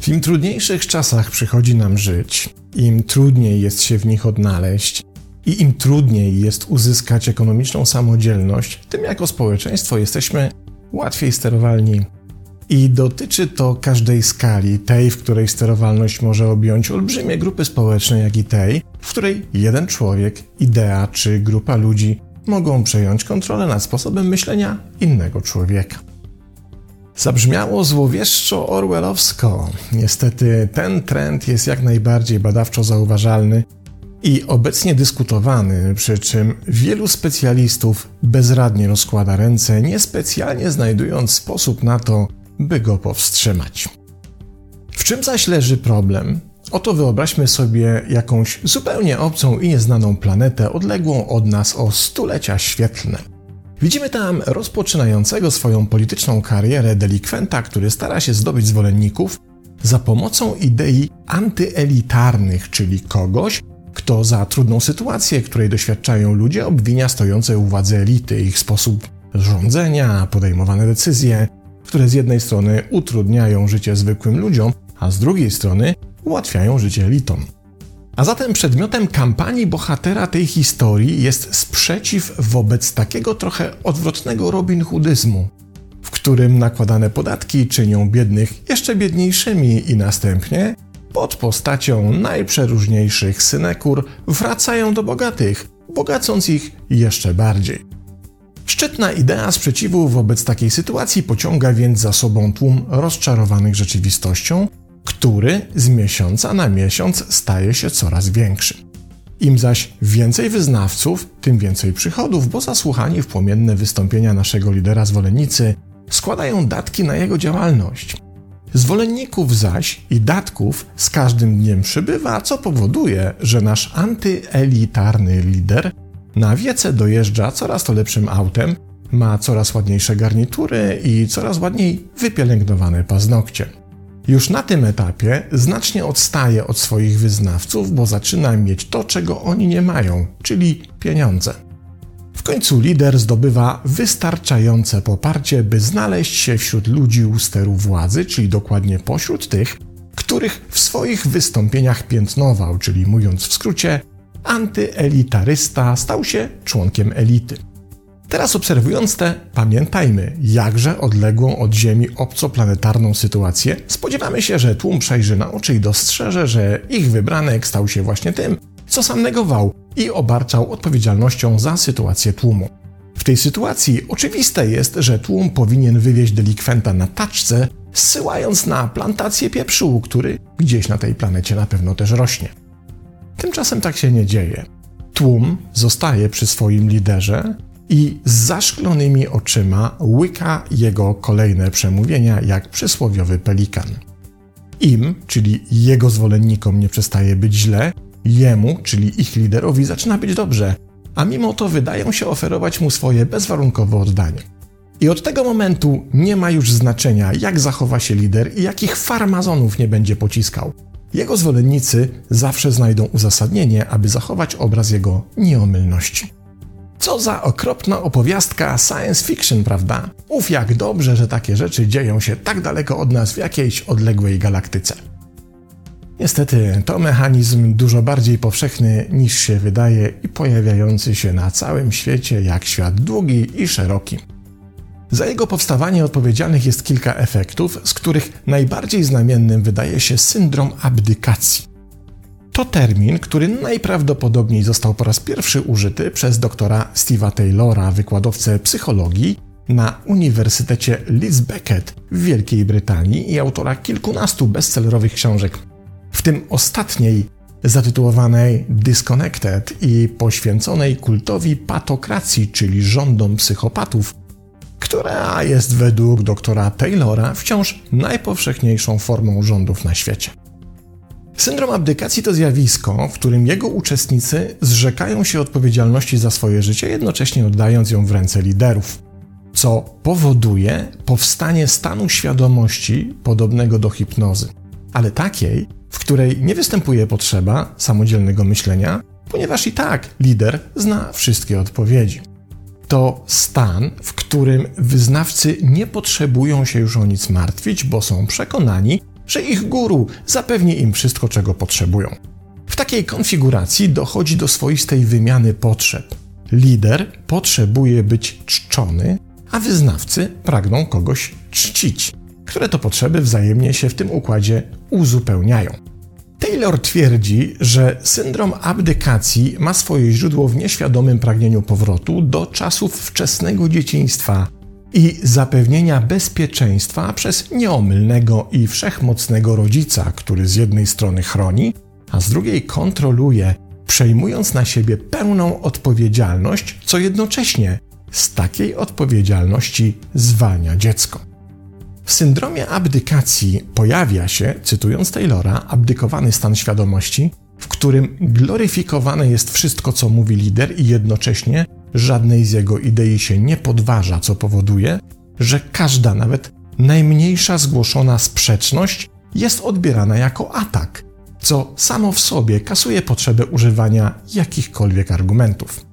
W im trudniejszych czasach przychodzi nam żyć, im trudniej jest się w nich odnaleźć i im trudniej jest uzyskać ekonomiczną samodzielność, tym jako społeczeństwo jesteśmy łatwiej sterowalni. I dotyczy to każdej skali, tej, w której sterowalność może objąć olbrzymie grupy społeczne, jak i tej, w której jeden człowiek, idea czy grupa ludzi mogą przejąć kontrolę nad sposobem myślenia innego człowieka. Zabrzmiało złowieszczo orwellowsko. Niestety ten trend jest jak najbardziej badawczo zauważalny i obecnie dyskutowany, przy czym wielu specjalistów bezradnie rozkłada ręce, niespecjalnie znajdując sposób na to, by go powstrzymać. W czym zaś leży problem? Oto wyobraźmy sobie jakąś zupełnie obcą i nieznaną planetę, odległą od nas o stulecia świetlne. Widzimy tam rozpoczynającego swoją polityczną karierę delikwenta, który stara się zdobyć zwolenników za pomocą idei antyelitarnych, czyli kogoś, kto za trudną sytuację, której doświadczają ludzie, obwinia stojące u władzy elity, ich sposób rządzenia, podejmowane decyzje, które z jednej strony utrudniają życie zwykłym ludziom, a z drugiej strony ułatwiają życie elitom. A zatem przedmiotem kampanii bohatera tej historii jest sprzeciw wobec takiego trochę odwrotnego Robin Hoodyzmu, w którym nakładane podatki czynią biednych jeszcze biedniejszymi i następnie, pod postacią najprzeróżniejszych synekur, wracają do bogatych, bogacąc ich jeszcze bardziej. Szczytna idea sprzeciwu wobec takiej sytuacji pociąga więc za sobą tłum rozczarowanych rzeczywistością, który z miesiąca na miesiąc staje się coraz większy. Im zaś więcej wyznawców, tym więcej przychodów, bo zasłuchani w płomienne wystąpienia naszego lidera zwolennicy składają datki na jego działalność. Zwolenników zaś i datków z każdym dniem przybywa, co powoduje, że nasz antyelitarny lider na wiece dojeżdża coraz to lepszym autem, ma coraz ładniejsze garnitury i coraz ładniej wypielęgnowane paznokcie. Już na tym etapie znacznie odstaje od swoich wyznawców, bo zaczyna mieć to, czego oni nie mają, czyli pieniądze. W końcu lider zdobywa wystarczające poparcie, by znaleźć się wśród ludzi u steru władzy, czyli dokładnie pośród tych, których w swoich wystąpieniach piętnował, czyli mówiąc w skrócie, antyelitarysta stał się członkiem elity. Teraz obserwując tę, pamiętajmy, jakże odległą od Ziemi obcoplanetarną sytuację, spodziewamy się, że tłum przejrzy na oczy i dostrzeże, że ich wybranek stał się właśnie tym, co sam negował i obarczał odpowiedzialnością za sytuację tłumu. W tej sytuacji oczywiste jest, że tłum powinien wywieźć delikwenta na taczce, zsyłając na plantację pieprzu, który gdzieś na tej planecie na pewno też rośnie. Tymczasem tak się nie dzieje. Tłum zostaje przy swoim liderze i z zaszklonymi oczyma łyka jego kolejne przemówienia jak przysłowiowy pelikan. Im, czyli jego zwolennikom, nie przestaje być źle, jemu, czyli ich liderowi, zaczyna być dobrze, a mimo to wydają się oferować mu swoje bezwarunkowe oddanie. I od tego momentu nie ma już znaczenia, jak zachowa się lider i jakich farmazonów nie będzie pociskał. Jego zwolennicy zawsze znajdą uzasadnienie, aby zachować obraz jego nieomylności. Co za okropna opowiastka science fiction, prawda? Uf, jak dobrze, że takie rzeczy dzieją się tak daleko od nas w jakiejś odległej galaktyce. Niestety, to mechanizm dużo bardziej powszechny niż się wydaje i pojawiający się na całym świecie jak świat długi i szeroki. Za jego powstawanie odpowiedzialnych jest kilka efektów, z których najbardziej znamiennym wydaje się syndrom abdykacji. To termin, który najprawdopodobniej został po raz pierwszy użyty przez doktora Steve'a Taylora, wykładowcę psychologii na Uniwersytecie Leeds Beckett w Wielkiej Brytanii i autora kilkunastu bestsellerowych książek, w tym ostatniej zatytułowanej Disconnected i poświęconej kultowi patokracji, czyli rządom psychopatów, która jest według doktora Taylora wciąż najpowszechniejszą formą rządów na świecie. Syndrom abdykacji to zjawisko, w którym jego uczestnicy zrzekają się odpowiedzialności za swoje życie, jednocześnie oddając ją w ręce liderów, co powoduje powstanie stanu świadomości podobnego do hipnozy, ale takiej, w której nie występuje potrzeba samodzielnego myślenia, ponieważ i tak lider zna wszystkie odpowiedzi. To stan, w którym wyznawcy nie potrzebują się już o nic martwić, bo są przekonani, że ich guru zapewni im wszystko, czego potrzebują. W takiej konfiguracji dochodzi do swoistej wymiany potrzeb. Lider potrzebuje być czczony, a wyznawcy pragną kogoś czcić, które to potrzeby wzajemnie się w tym układzie uzupełniają. Taylor twierdzi, że syndrom abdykacji ma swoje źródło w nieświadomym pragnieniu powrotu do czasów wczesnego dzieciństwa i zapewnienia bezpieczeństwa przez nieomylnego i wszechmocnego rodzica, który z jednej strony chroni, a z drugiej kontroluje, przejmując na siebie pełną odpowiedzialność, co jednocześnie z takiej odpowiedzialności zwalnia dziecko. W syndromie abdykacji pojawia się, cytując Taylora, abdykowany stan świadomości, w którym gloryfikowane jest wszystko, co mówi lider, i jednocześnie żadnej z jego idei się nie podważa, co powoduje, że każda, nawet najmniejsza zgłoszona sprzeczność jest odbierana jako atak, co samo w sobie kasuje potrzebę używania jakichkolwiek argumentów.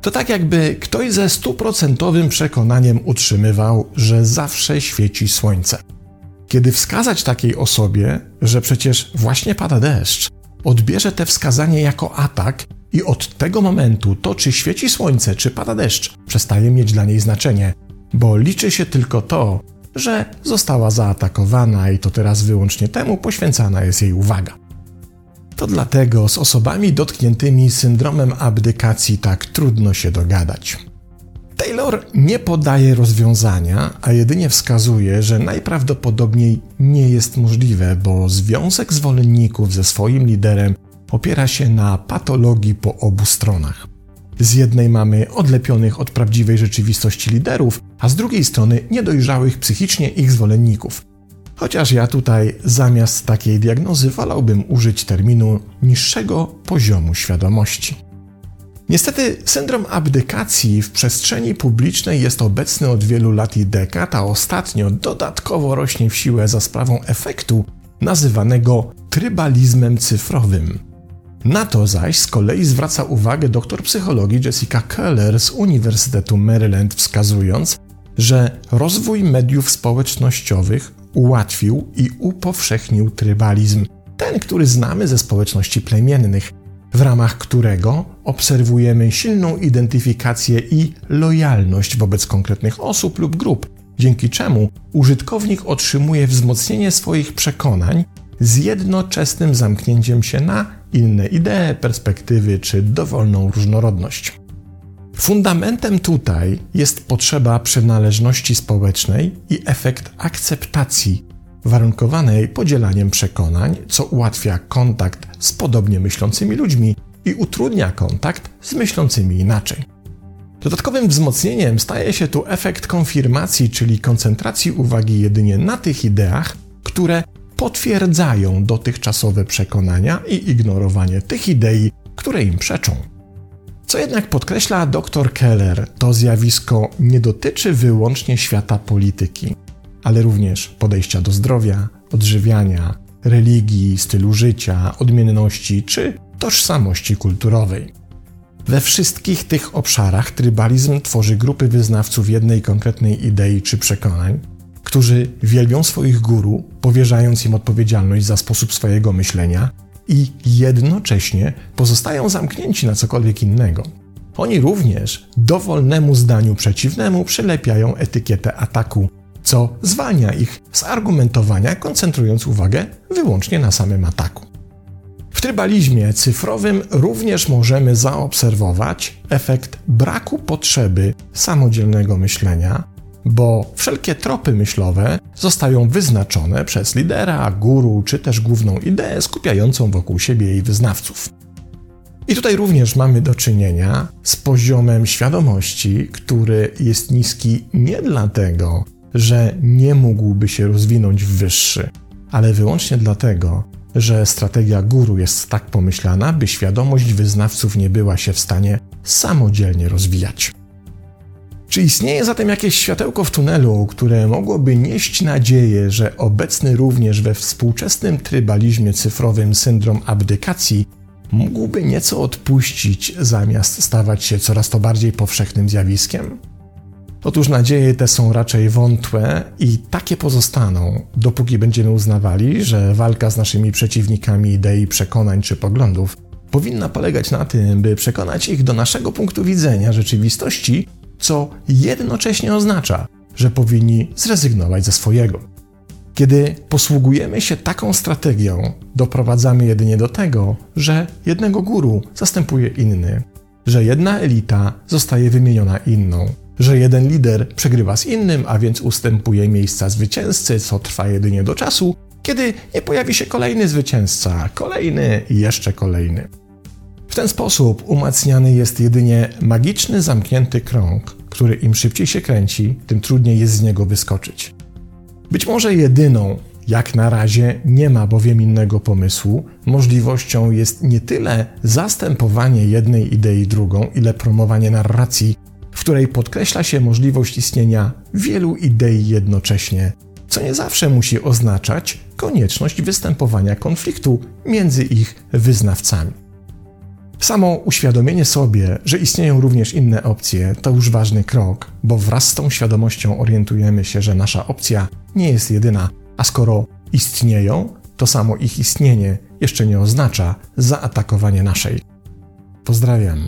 To tak jakby ktoś ze stuprocentowym przekonaniem utrzymywał, że zawsze świeci słońce. Kiedy wskazać takiej osobie, że przecież właśnie pada deszcz, odbierze te wskazanie jako atak i od tego momentu to, czy świeci słońce, czy pada deszcz, przestaje mieć dla niej znaczenie, bo liczy się tylko to, że została zaatakowana i to teraz wyłącznie temu poświęcana jest jej uwaga. To dlatego z osobami dotkniętymi syndromem abdykacji tak trudno się dogadać. Taylor nie podaje rozwiązania, a jedynie wskazuje, że najprawdopodobniej nie jest możliwe, bo związek zwolenników ze swoim liderem opiera się na patologii po obu stronach. Z jednej mamy odlepionych od prawdziwej rzeczywistości liderów, a z drugiej strony niedojrzałych psychicznie ich zwolenników. Chociaż ja tutaj zamiast takiej diagnozy wolałbym użyć terminu niższego poziomu świadomości. Niestety syndrom abdykacji w przestrzeni publicznej jest obecny od wielu lat i dekad, a ostatnio dodatkowo rośnie w siłę za sprawą efektu nazywanego trybalizmem cyfrowym. Na to zaś z kolei zwraca uwagę doktor psychologii Jessica Keller z Uniwersytetu Maryland, wskazując, że rozwój mediów społecznościowych ułatwił i upowszechnił trybalizm, ten, który znamy ze społeczności plemiennych, w ramach którego obserwujemy silną identyfikację i lojalność wobec konkretnych osób lub grup, dzięki czemu użytkownik otrzymuje wzmocnienie swoich przekonań z jednoczesnym zamknięciem się na inne idee, perspektywy czy dowolną różnorodność. Fundamentem tutaj jest potrzeba przynależności społecznej i efekt akceptacji, warunkowanej podzielaniem przekonań, co ułatwia kontakt z podobnie myślącymi ludźmi i utrudnia kontakt z myślącymi inaczej. Dodatkowym wzmocnieniem staje się tu efekt konfirmacji, czyli koncentracji uwagi jedynie na tych ideach, które potwierdzają dotychczasowe przekonania i ignorowanie tych idei, które im przeczą. Co jednak podkreśla dr Keller, to zjawisko nie dotyczy wyłącznie świata polityki, ale również podejścia do zdrowia, odżywiania, religii, stylu życia, odmienności czy tożsamości kulturowej. We wszystkich tych obszarach trybalizm tworzy grupy wyznawców jednej konkretnej idei czy przekonań, którzy wielbią swoich guru, powierzając im odpowiedzialność za sposób swojego myślenia i jednocześnie pozostają zamknięci na cokolwiek innego. Oni również dowolnemu zdaniu przeciwnemu przylepiają etykietę ataku, co zwalnia ich z argumentowania, koncentrując uwagę wyłącznie na samym ataku. W trybalizmie cyfrowym również możemy zaobserwować efekt braku potrzeby samodzielnego myślenia, bo wszelkie tropy myślowe zostają wyznaczone przez lidera, guru czy też główną ideę skupiającą wokół siebie jej wyznawców. I tutaj również mamy do czynienia z poziomem świadomości, który jest niski nie dlatego, że nie mógłby się rozwinąć w wyższy, ale wyłącznie dlatego, że strategia guru jest tak pomyślana, by świadomość wyznawców nie była się w stanie samodzielnie rozwijać. Czy istnieje zatem jakieś światełko w tunelu, które mogłoby nieść nadzieję, że obecny również we współczesnym trybalizmie cyfrowym syndrom abdykacji mógłby nieco odpuścić, zamiast stawać się coraz to bardziej powszechnym zjawiskiem? Otóż nadzieje te są raczej wątłe i takie pozostaną, dopóki będziemy uznawali, że walka z naszymi przeciwnikami idei, przekonań czy poglądów powinna polegać na tym, by przekonać ich do naszego punktu widzenia rzeczywistości, co jednocześnie oznacza, że powinni zrezygnować ze swojego. Kiedy posługujemy się taką strategią, doprowadzamy jedynie do tego, że jednego guru zastępuje inny, że jedna elita zostaje wymieniona inną, że jeden lider przegrywa z innym, a więc ustępuje miejsca zwycięzcy, co trwa jedynie do czasu, kiedy nie pojawi się kolejny zwycięzca, kolejny i jeszcze kolejny. W ten sposób umacniany jest jedynie magiczny, zamknięty krąg, który im szybciej się kręci, tym trudniej jest z niego wyskoczyć. Być może jedyną, jak na razie nie ma bowiem innego pomysłu, możliwością jest nie tyle zastępowanie jednej idei drugą, ile promowanie narracji, w której podkreśla się możliwość istnienia wielu idei jednocześnie, co nie zawsze musi oznaczać konieczność występowania konfliktu między ich wyznawcami. Samo uświadomienie sobie, że istnieją również inne opcje, to już ważny krok, bo wraz z tą świadomością orientujemy się, że nasza opcja nie jest jedyna, a skoro istnieją, to samo ich istnienie jeszcze nie oznacza zaatakowanie naszej. Pozdrawiam.